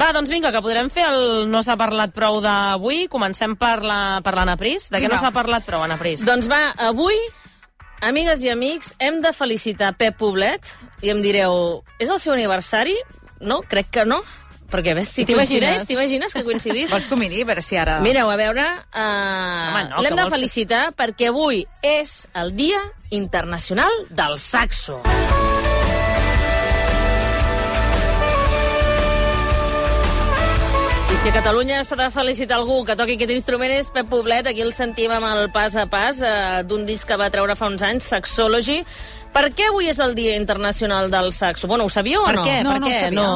Va, doncs vinga, que podrem fer el No s'ha parlat prou d'avui. Comencem per la, per l'Anna Pris. De què Vinga. no s'ha parlat prou, Anna Pris? Doncs va, avui, amigues i amics, hem de felicitar Pep Poblet i em direu, és el seu aniversari? No, crec que no. Perquè ves, si T'imagines? t'imagines que coincidís? Vols que ho miri? A veure si ara... Mireu, a veure, uh, no, l'hem de vols que- felicitar perquè avui és el Dia Internacional del Saxo. I si a Catalunya s'ha de felicitar algú que toqui aquest instrument és Pep Poblet, aquí el sentim amb el pas a pas eh, d'un disc que va treure fa uns anys, Saxology. Per què avui és el Dia Internacional del Saxo? Bueno, ho sabíeu Per o no? què? No, per no què? No.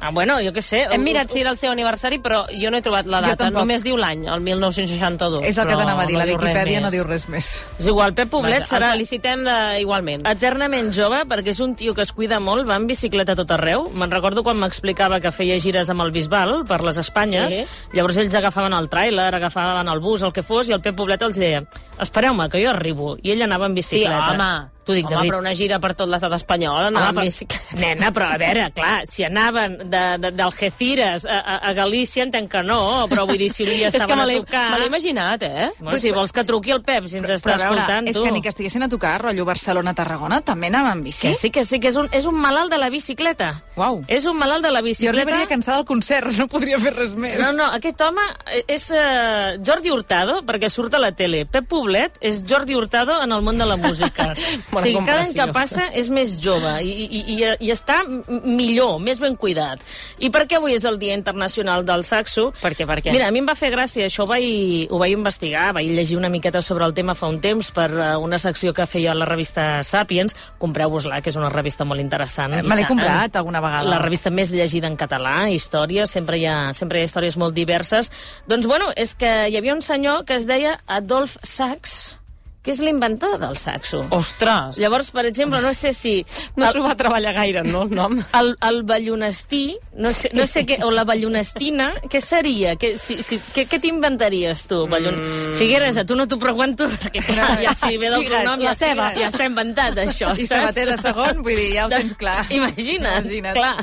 Ah, bueno, jo què sé. Hem us- mirat si era el seu aniversari, però jo no he trobat la data. Només diu l'any, el 1962. És el que t'anava a dir, no la Viquipèdia no diu res més. És igual, Pep Poblet Vaja, serà El felicitem de, igualment. eternament jove perquè és un tio que es cuida molt, va en bicicleta tot arreu. Me'n recordo quan m'explicava que feia gires amb el Bisbal per les Espanyes. Sí. Llavors ells agafaven el tràiler, agafaven el bus, el que fos, i el Pep Poblet els deia espereu-me, que jo arribo. I ell anava en Sí, bicicleta. home. T'ho dic, home, David. però una gira per tot l'estat espanyol, anar Home, amb però- bicicleta. Nena, però a veure, clar, si anaven de- de- d'Algeciras a, a, a Galícia entenc que no, però vull dir, si És que estaven a tocar... me l'he imaginat, eh? Bueno, si vols que truqui el Pep, si ens està Però a veure, escoltant, és tu. que ni que estiguessin a tocar, rotllo Barcelona-Tarragona, també anava en bici. Que sí, que sí, que és un, és un malalt de la bicicleta. Uau. És un malalt de la Jo bicicleta. arribaria cansada al concert, no podria fer res més. No, no, aquest home és uh, Jordi Hurtado, perquè surt a la tele. Pep Poblet és Jordi Hurtado en el món de la música. O sigui, cada any que passa és més jove i, i, i, i està millor, més ben cuidat. I per què avui és el Dia Internacional del Saxo? Per què, per què? Mira, a mi em va fer gràcia, això ho vaig, ho vaig investigar, vaig llegir una miqueta sobre el tema fa un temps per uh, una secció que feia la revista Sapiens. Compreu-vos-la, que és una revista molt interessant. Eh, me l'he tant. comprat alguna vegada. La revista més llegida en català, història, sempre hi, ha, sempre hi ha històries molt diverses. Doncs, bueno, és que hi havia un senyor que es deia Adolf Sachs, que és l'inventor del saxo. Ostres! Llavors, per exemple, no sé si... No s'ho va treballar gaire, no, el nom? El, el ballonestí, no sé, no sé què, o la ballonestina, què seria? Què, si, si, què, què t'inventaries tu? Ballon... Mm. Figueres, a tu no t'ho pregunto, perquè clar, ja si ve del Figues, cognom, ja, seva. ja està inventat, això, I saps? sabater de segon, vull dir, ja ho tens clar. Imagina't, Imagina't. clar.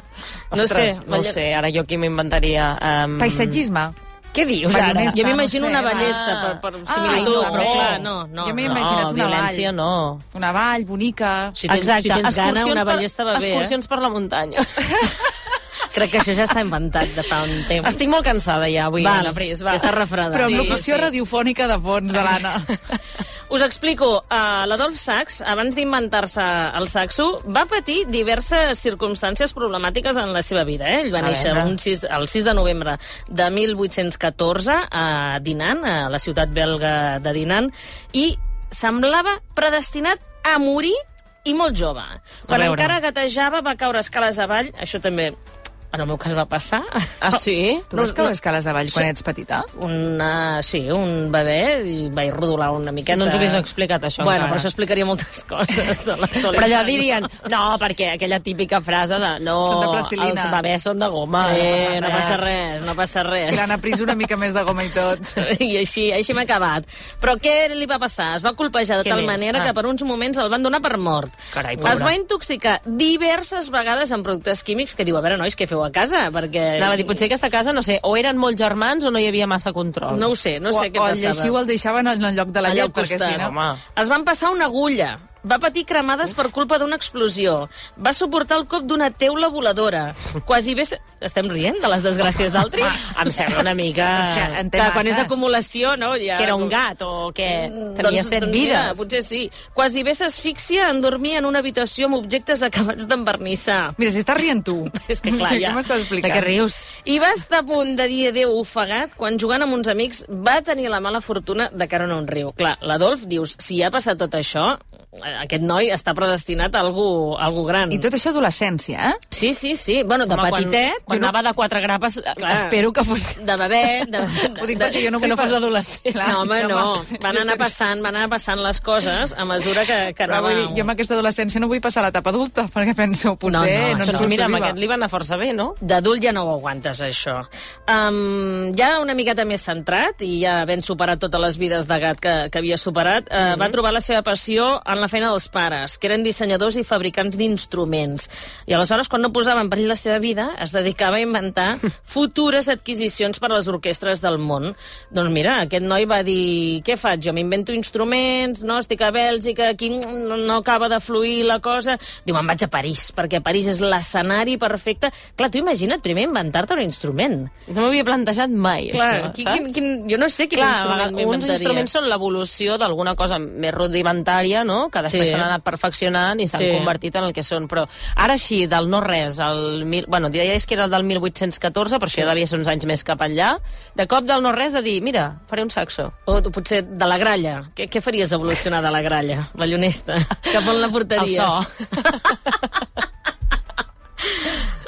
No Ostres, sé, no sé, ara jo aquí m'inventaria... Um... Paisatgisme. Què dius ara? Jo m'imagino no sé, una ballesta per, per Ah, similitud, no, però no. clar, no, no. Jo m'he no. imaginat una violència vall. no. Una vall bonica. Si tens, si tens gana, una ballesta va bé, eh? excursions per la muntanya. Crec que això ja està inventat de fa un temps. Estic molt cansada ja avui, Val, Anna Pris. Va. està refredada. Però amb Sí, locució sí. radiofònica de fons de l'Anna. Us explico. Uh, L'Adolf Sachs, abans d'inventar-se el saxo, va patir diverses circumstàncies problemàtiques en la seva vida. Eh? Ell va A néixer veure. un 6, el 6 de novembre de 1814 a Dinan, a la ciutat belga de Dinan, i semblava predestinat a morir i molt jove. Quan encara gatejava va caure escales avall, això també en el meu cas va passar. Ah, sí? Tu vas caure escales avall quan ets petita? Una, sí, un bebè i vaig rodolar una miqueta. No ens ho havies explicat, això, Bueno, encara. però això explicaria moltes coses de. Però allà dirien, no, perquè aquella típica frase de no, Són de plastilina. els bebès són de goma. Sí, no passa res, no passa res. Que l'Anna Pris una mica més de goma i tot. I així, així m'ha acabat. Però què li va passar? Es va colpejar de Què tal més? manera Ah. que per uns moments el van donar per mort. Carai, pobre. es va intoxicar diverses vegades amb productes químics que diu, a veure, nois, què feu a casa? Perquè... Anava a dir, potser aquesta casa, no sé, o eren molt germans o no hi havia massa control. No ho sé, no o, sé què o el passava. lleixiu el deixaven en el lloc de la llet, perquè si no... Home. Es van passar una agulla. Va patir cremades per culpa d'una explosió. Va suportar el cop d'una teula voladora. Quasi bé... se- Estem rient de les desgràcies d'altri? Em sembla una mica... És que en té que quan és acumulació, no? Ja... Que era un gat o que tenia set doncs mira, vides. potser sí. Quasi bé s'asfixia en dormir en una habitació amb objectes acabats d'envernissar. Mira, si estàs rient tu. És que clar, sí, ja. M'estàs De què rius? I va estar a punt de dir adéu ofegat quan jugant amb uns amics va tenir la mala fortuna de caure en un riu. Clar, l'Adolf dius, si ha passat tot això, aquest noi està predestinat a algú, a algú gran. I tot això adolescència, eh? Sí, sí, sí. Bueno, de Home, petitet... Quan, quan anava de quatre grapes, Clar. espero que fos... De bebè... De, Ho dic perquè jo no que vull no fos adolescent. Clar, no, home, no, no. Van anar passant, van anar passant les coses a mesura que, que Però anava... vull dir, jo amb aquesta adolescència no vull passar a l'etapa adulta, perquè penso, potser No, no, no, no, no, mira, amb aquest li va anar força bé, no? D'adult ja no ho aguantes, això. Um, ja una miqueta més centrat, i ja ben superat totes les vides de gat que, que havia superat, uh, Mhm. va trobar la seva passió en fan la feina dels pares, que eren dissenyadors i fabricants d'instruments. I aleshores, quan no posava en perill la seva vida, es dedicava a inventar futures adquisicions per a les orquestres del món. Doncs mira, aquest noi va dir, què faig? Jo m'invento instruments, no? estic a Bèlgica, aquí no, no acaba de fluir la cosa. Diu, me'n vaig a París, perquè París és l'escenari perfecte. Clar, tu imagina't primer inventar-te un instrument. No m'havia plantejat mai, Clar, això, quin, saps? quin, quin, jo no sé quin Clar, instrument uns instruments són l'evolució d'alguna cosa més rudimentària, no?, que després Sí. s'han anat perfeccionant i s'han Sí. convertit en el que són. Però ara així, del no res, el mil... bueno, deies que era el del 1814, però això ja devia ser uns anys més cap enllà, de cop del no res a dir, mira, faré un saxo. O potser de la gralla. Què, què faries evolucionar de la gralla, ballonista? Cap on la portaries? El so.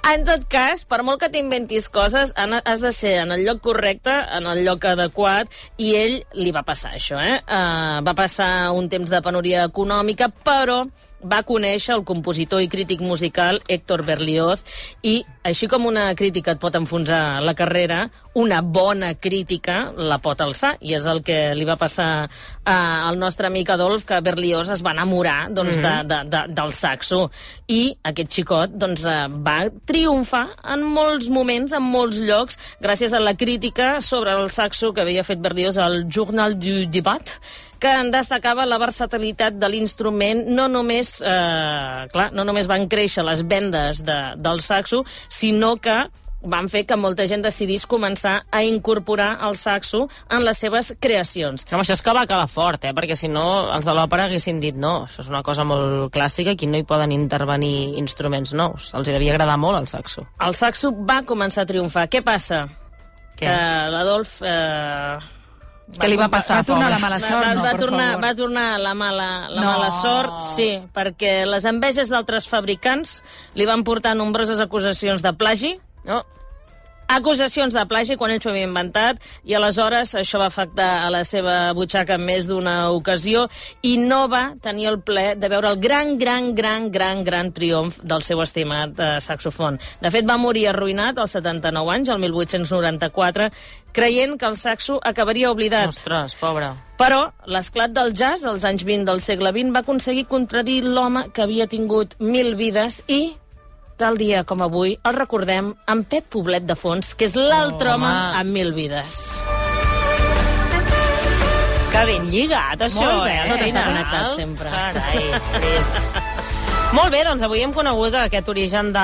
En tot cas, per molt que t'inventis coses, has de ser en el lloc correcte, en el lloc adequat, i ell li va passar això, eh? Uh, va passar un temps de penúria econòmica, però va conèixer el compositor i crític musical Héctor Berlioz i, així com una crítica et pot enfonsar la carrera, una bona crítica la pot alçar, i és el que li va passar uh, al nostre amic Adolf, que Berlioz es va enamorar doncs, de, de, de, del saxo. I aquest xicot doncs, uh, va triomfar en molts moments, en molts llocs, gràcies a la crítica sobre el saxo que havia fet Berlioz al Journal du Debat, que en destacava la versatilitat de l'instrument, no només, eh, clar, no només van créixer les vendes de, del saxo, sinó que van fer que molta gent decidís començar a incorporar el saxo en les seves creacions. Home, això és que va calar fort, eh? perquè si no els de l'òpera haguessin dit no, això és una cosa molt clàssica, aquí no hi poden intervenir instruments nous. Els hi devia agradar molt el saxo. El saxo va començar a triomfar. Què passa? Què? Que l'Adolf... Eh, Què li va passar, Va tornar la mala sort, va, no, va, tornar, favor. va tornar la mala, la No. mala sort, sí, perquè les enveges d'altres fabricants li van portar nombroses acusacions de plagi, No? Acusacions de plagi quan ell s'ho havia inventat i aleshores això va afectar a la seva butxaca en més d'una ocasió i no va tenir el ple de veure el gran, gran, gran, gran, gran triomf del seu estimat eh, saxofon. De fet, va morir arruïnat als 79 anys, el 1894, creient que el saxo acabaria oblidat. Ostres, pobre. Però l'esclat del jazz als anys 20 del segle XX va aconseguir contradir l'home que havia tingut mil vides i tal dia com avui el recordem amb Pep Poblet de Fons, que és l'altre Oh, home amb mil vides. Que ben lligat, això, Molt bé, eh? tot està connectat sempre. Carai, Cris. Molt bé, doncs avui hem conegut aquest origen de,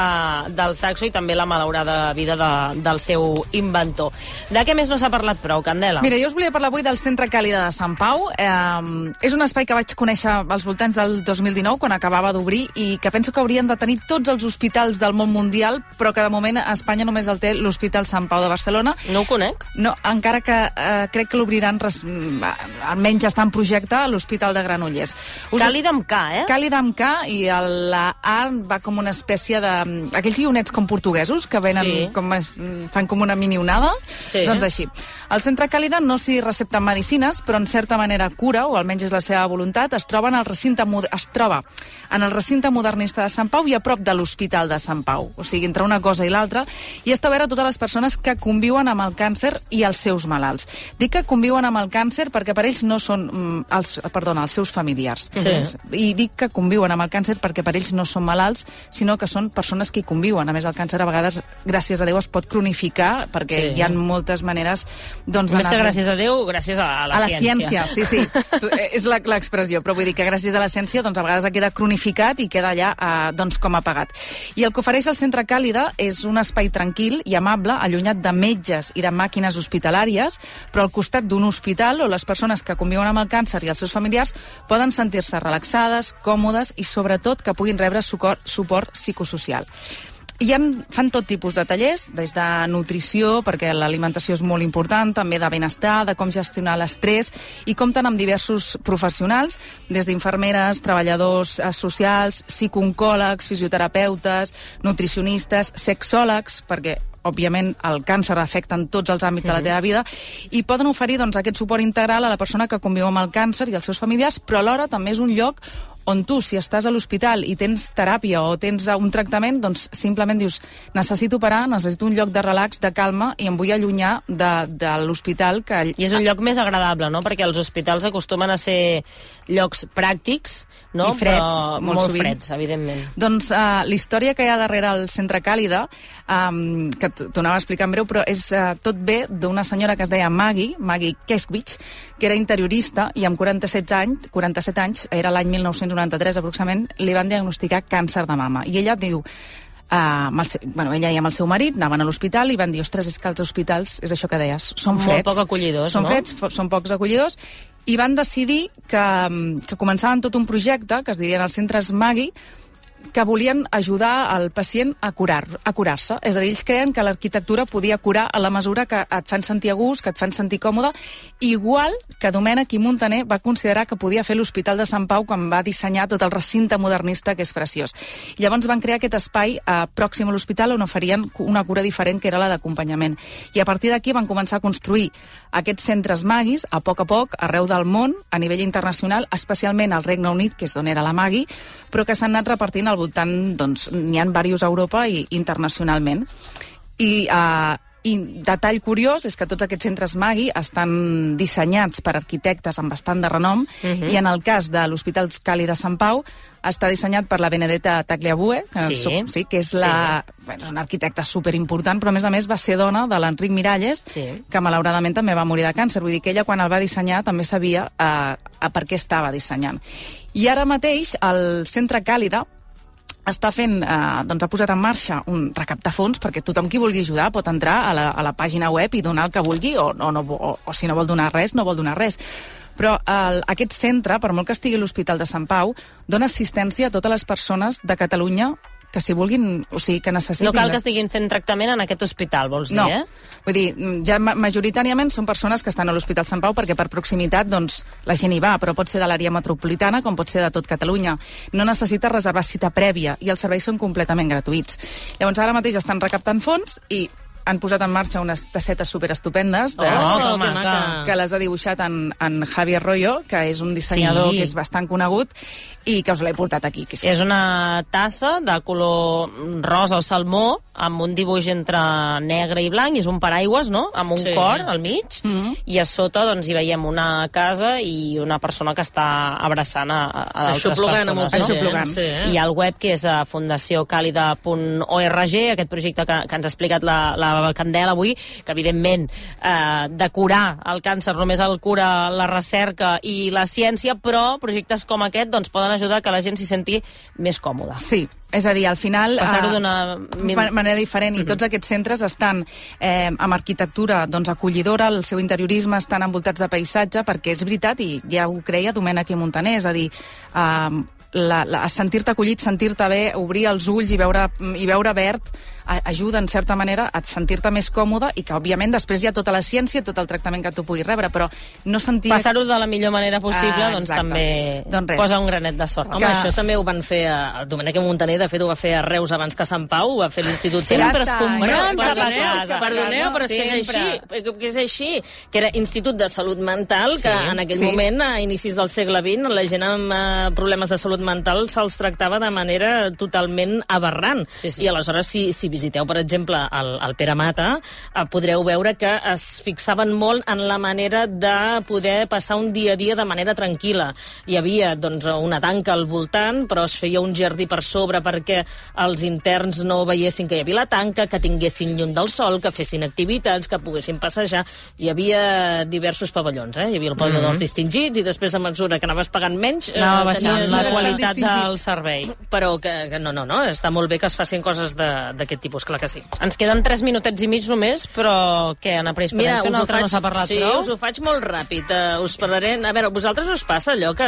del saxo i també la malaurada vida de, del seu inventor. De què més no s'ha parlat prou, Candela? Mira, jo us volia parlar avui del Centre Càlida de Sant Pau. Eh, és un espai que vaig conèixer als voltants del 2019, quan acabava d'obrir, i que penso que haurien de tenir tots els hospitals del món mundial, però que de moment a Espanya només el té l'Hospital Sant Pau de Barcelona. No ho conec. No, encara que eh, crec que l'obriran, almenys està en projecte, a l'Hospital de Granollers. Us Càlid amb K, eh? Càlid amb K i el, la A va com una espècie de... aquells guionets com portuguesos que venen Sí. com es, fan com una mini onada. Sí. Doncs així. El centre Càlida no s'hi recepten medicines, però en certa manera cura, o almenys és la seva voluntat, es troba en el recinte, es troba en el recinte modernista de Sant Pau i a prop de l'Hospital de Sant Pau. O sigui, entre una cosa i l'altra. I està a totes les persones que conviuen amb el càncer i els seus malalts. Dic que conviuen amb el càncer perquè per ells no són... mm, Els, perdona, els seus familiars. Sí. I dic que conviuen amb el càncer perquè per ells no són malalts, sinó que són persones que hi conviuen. A més, el càncer a vegades, gràcies a Déu, es pot cronificar, perquè Sí. hi ha moltes maneres doncs, Més que gràcies a Déu, gràcies a la, a la ciència. sí, sí. Tu, eh, és la- l'expressió, però vull dir que gràcies a la ciència doncs, a vegades queda cronificat i queda allà eh, doncs, com apagat. I el que ofereix el Centre Càlida és un espai tranquil i amable, allunyat de metges i de màquines hospitalàries, però al costat d'un hospital on les persones que conviuen amb el càncer i els seus familiars poden sentir-se relaxades, còmodes i sobretot que puguin rebre suport, suport psicosocial. Hi ha, fan tot tipus de tallers, des de nutrició, perquè l'alimentació és molt important, també de benestar, de com gestionar l'estrès, i compten amb diversos professionals, des d'infermeres, treballadors eh, socials, psicooncòlegs, fisioterapeutes, nutricionistes, sexòlegs, perquè òbviament el càncer afecta en tots els àmbits de la teva vida i poden oferir doncs, aquest suport integral a la persona que conviu amb el càncer i els seus familiars, però alhora també és un lloc on tu, si estàs a l'hospital i tens teràpia o tens un tractament, doncs simplement dius, necessito parar, necessito un lloc de relax, de calma, i em vull allunyar de, de l'hospital que... I és un lloc més agradable, no? Perquè els hospitals acostumen a ser llocs pràctics, no? I freds, Però molt molt sovint. freds, evidentment. Doncs uh, la història que hi ha darrere el Centre Càlida, um, que t- t'ho anava a explicar en breu, però és uh, tot bé d'una senyora que es deia Maggie, Maggie Keskwich, que era interiorista i amb 47 anys, 47 anys era l'any 1993 aproximadament, li van diagnosticar càncer de mama. I ella diu, Uh, amb el seu, bueno, ella i amb el seu marit anaven a l'hospital i van dir, ostres, és que els hospitals, és això que deies, són Molt freds. poc acollidors, Són no? freds, són pocs acollidors, i van decidir que, que començaven tot un projecte, que es dirien els centres Magui, que volien ajudar al pacient a curar a curar-se. És a dir, ells creien que l'arquitectura podia curar a la mesura que et fan sentir a gust, que et fan sentir còmode, igual que Domènec i Montaner va considerar que podia fer l'Hospital de Sant Pau quan va dissenyar tot el recinte modernista, que és preciós. Llavors van crear aquest espai eh, pròxim a l'hospital on oferien una cura diferent, que era la d'acompanyament. I a partir d'aquí van començar a construir aquests centres maguis, a poc a poc, arreu del món, a nivell internacional, especialment al Regne Unit, que és on era la Magui, però que s'han anat repartint al voltant, doncs, n'hi han diversos a Europa i internacionalment. I, uh, i detall curiós és que tots aquests centres Magui estan dissenyats per arquitectes amb bastant de renom uh -huh. i en el cas de l'Hospital Cali de Sant Pau està dissenyat per la Benedetta Tagliabue, que, Sí. so- sí, que és, la, bueno, és una arquitecta superimportant, però a més a més va ser dona de l'Enric Miralles, Sí. que malauradament també va morir de càncer. Vull dir que ella quan el va dissenyar també sabia eh, a per què estava dissenyant. I ara mateix el Centre Càlida està fent, eh, doncs ha posat en marxa un recaptar fons perquè tothom qui vulgui ajudar pot entrar a la, a la pàgina web i donar el que vulgui o, o, no, o, o si no vol donar res, no vol donar res. Però el, aquest centre, per molt que estigui l'Hospital de Sant Pau, dona assistència a totes les persones de Catalunya que si vulguin, o sigui, que necessitin... No cal que estiguin fent tractament en aquest hospital, vols dir, No, eh? vull dir, ja ma- majoritàriament són persones que estan a l'Hospital Sant Pau perquè per proximitat doncs, la gent hi va, però pot ser de l'àrea metropolitana com pot ser de tot Catalunya. No necessita reservar cita prèvia i els serveis són completament gratuïts. Llavors ara mateix estan recaptant fons i han posat en marxa unes tassetes superestupendes de, Oh, que que maca. que les ha dibuixat en, en Javier Royo, que és un dissenyador Sí. que és bastant conegut i que us l'he portat aquí. Que sí. És una tassa de color rosa o salmó, amb un dibuix entre negre i blanc, i és un paraigües, no?, amb un Sí. cor al mig, Mhm. i a sota doncs, hi veiem una casa i una persona que està abraçant a, a d'altres persones. molta no? Aixoplugant. Sí, eh? Hi ha el web que és a fundaciocàlida.org, aquest projecte que, que ens ha explicat la, la Candela avui, que evidentment eh, de curar el càncer només el cura la recerca i la ciència, però projectes com aquest doncs, poden ajudar que la gent s'hi senti més còmoda. Sí, és a dir, al final... Passar-ho eh, d'una- ma- manera diferent, i tots aquests centres estan eh, amb arquitectura doncs, acollidora, el seu interiorisme estan envoltats de paisatge, perquè és veritat, i ja ho creia Domènec i Montaner, és a dir, eh, la, la, sentir-te acollit, sentir-te bé, obrir els ulls i veure, i veure verd, ajuda, en certa manera, a sentir-te més còmode i que, òbviament, després hi ha tota la ciència, tot el tractament que tu puguis rebre, però no sentir... Passar-ho de la millor manera possible Ah, doncs exacte. també Doncs res. posa un granet de sorra. Home, Que- això també ho van fer a, a Domènec Montaner, de fet ho va fer a Reus abans que a Sant Pau, ho va fer l'Institut Sempre Ja es comprant per la casa. perdoneu, però és que és Sempre. així, que és així, que era Institut de Salut Mental, que Sí, en aquell sí. moment, a inicis del segle XX, la gent amb eh, problemes de salut mental se'ls tractava de manera totalment aberrant. Sí, sí. I aleshores, si, si visiteu, per exemple, el, el Pere Mata, eh, podreu veure que es fixaven molt en la manera de poder passar un dia a dia de manera tranquil·la. Hi havia doncs, una tanca al voltant, però es feia un jardí per sobre perquè els interns no veiessin que hi havia la tanca, que tinguessin llum del sol, que fessin activitats, que poguessin passejar. Hi havia diversos pavellons, eh? Hi havia el pavelló dels distingits i després, a mesura que anaves pagant menys... eh, Anava baixant tenies- la qualitat del servei. Però que, que no, no, no, està molt bé que es facin coses de- d'aquest tipus, clar que sí. Ens queden 3 minutets i mig només, però què, Anna Pris, podem fer un altre? No s'ha parlat sí, prou? us ho faig molt ràpid. Uh, us parlaré... A veure, a vosaltres us passa allò que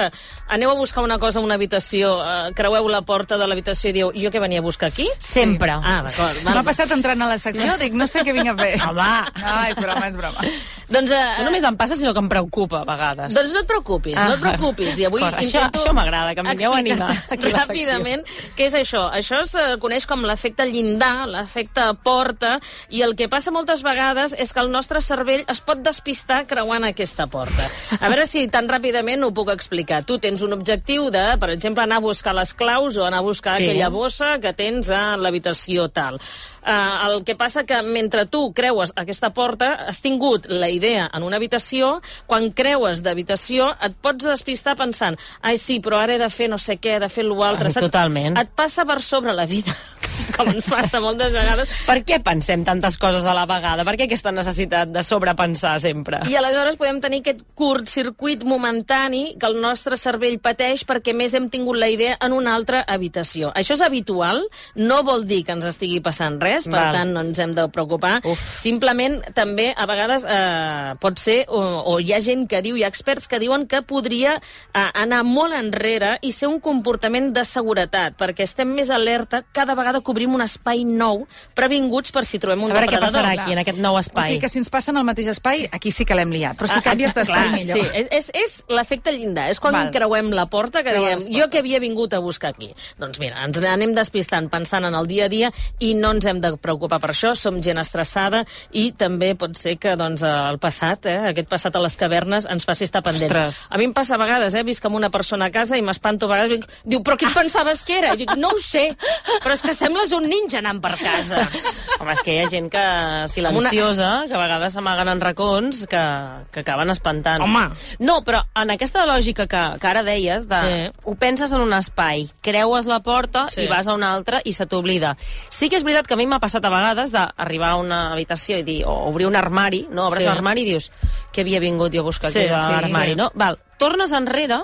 aneu a buscar una cosa a una habitació, uh, creueu la porta de l'habitació i dieu, jo què venia a buscar aquí? Sempre. Ah, d'acord. M'ha passat entrant a la secció, dic, no sé què vinc a fer. Home. No, és broma, és broma. Doncs, eh, No només em passa, sinó que em preocupa a vegades. Doncs no et preocupis, no et preocupis. I avui això- intento això m'agrada, que em vingueu a animar aquí. Ràpidament, què és això? Això es coneix com l'efecte llindar, l'efecte porta, i el que passa moltes vegades és que el nostre cervell es pot despistar creuant aquesta porta. A veure si tan ràpidament ho puc explicar. Tu tens un objectiu de, per exemple, anar a buscar les claus o anar a buscar Sí. aquella bossa que tens a l'habitació tal. Uh, el que passa que mentre tu creues aquesta porta, has tingut la idea en una habitació, quan creues d'habitació et pots despistar pensant ai sí, però ara he de fer no sé què, he de fer l'altre, Ai, totalment. Et passa per sobre la vida, com ens passa moltes vegades, Per què pensem tantes coses a la vegada? Per què aquesta necessitat de sobrepensar sempre? I aleshores podem tenir aquest curt circuit momentani que el nostre cervell pateix perquè més hem tingut la idea en una altra habitació. Això és habitual, no vol dir que ens estigui passant res, per Val. tant no ens hem de preocupar. Uf. Simplement també a vegades eh, pot ser, o, o hi ha gent que diu, hi ha experts que diuen que podria eh, anar molt enrere i ser un comportament de seguretat, perquè estem més alerta, cada vegada cobrim un espai nou, previnguts per si trobem un A veure què depredador. passarà aquí, en aquest nou O espai. sigui que si ens passen al mateix espai, aquí sí que l'hem liat. Però si Ah, canvies d'espai, millor. Sí, és, és, és l'efecte llindar. És quan Val. creuem la porta que diem, jo que havia vingut a buscar aquí. Doncs mira, ens anem despistant pensant en el dia a dia i no ens hem de preocupar per això. Som gent estressada i també pot ser que doncs, el passat, eh, aquest passat a les cavernes, ens faci estar pendents. Ostres. A mi em passa a vegades, eh, visc amb una persona a casa i m'espanto a vegades. Dic, diu, però què et pensaves que era? I dic, no ho sé, però és que sembles un ninja anant per casa. Home, és que hi ha gent que silenciosa, que a vegades s'amaguen en racons, que, que acaben espantant. Home. No, però en aquesta lògica que, que ara deies, de, Sí. ho penses en un espai, creues la porta Sí. i vas a un altre i se t'oblida. Sí que és veritat que a mi m'ha passat a vegades d'arribar a una habitació i dir, o obrir un armari, no? Obres Sí. l'armari i dius, què havia vingut jo a buscar Sí, aquí a sí, l'armari, sí. no? Val, tornes enrere,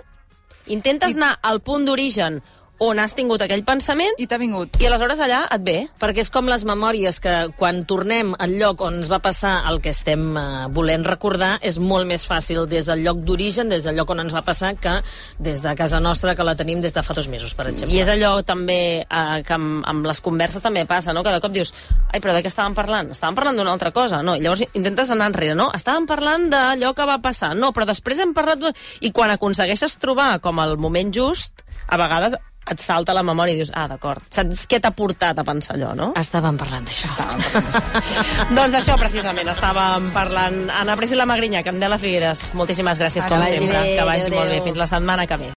intentes anar al punt d'origen on has tingut aquell pensament I t'ha vingut. i aleshores allà et ve. Perquè és com les memòries que quan tornem al lloc on ens va passar el que estem eh, volent recordar és molt més fàcil des del lloc d'origen, des del lloc on ens va passar, que des de casa nostra, que la tenim des de fa dos mesos, per exemple. I és allò també eh, que amb, amb les converses també passa, no? Cada cop dius, ai, però de què estàvem parlant? Estàvem parlant d'una altra cosa, no? I llavors intentes anar enrere, no? Estàvem parlant d'allò que va passar, no, però després hem parlat... I quan aconsegueixes trobar com el moment just, a vegades et salta la memòria i dius, ah, d'acord, saps què t'ha portat a pensar allò, no? Estàvem parlant d'això. doncs d'això, precisament, estàvem parlant Anna Priscila Magrinyà, Candela Figueres. Moltíssimes gràcies, com sempre. bé, que vagi adéu, molt bé. Fins la setmana que ve.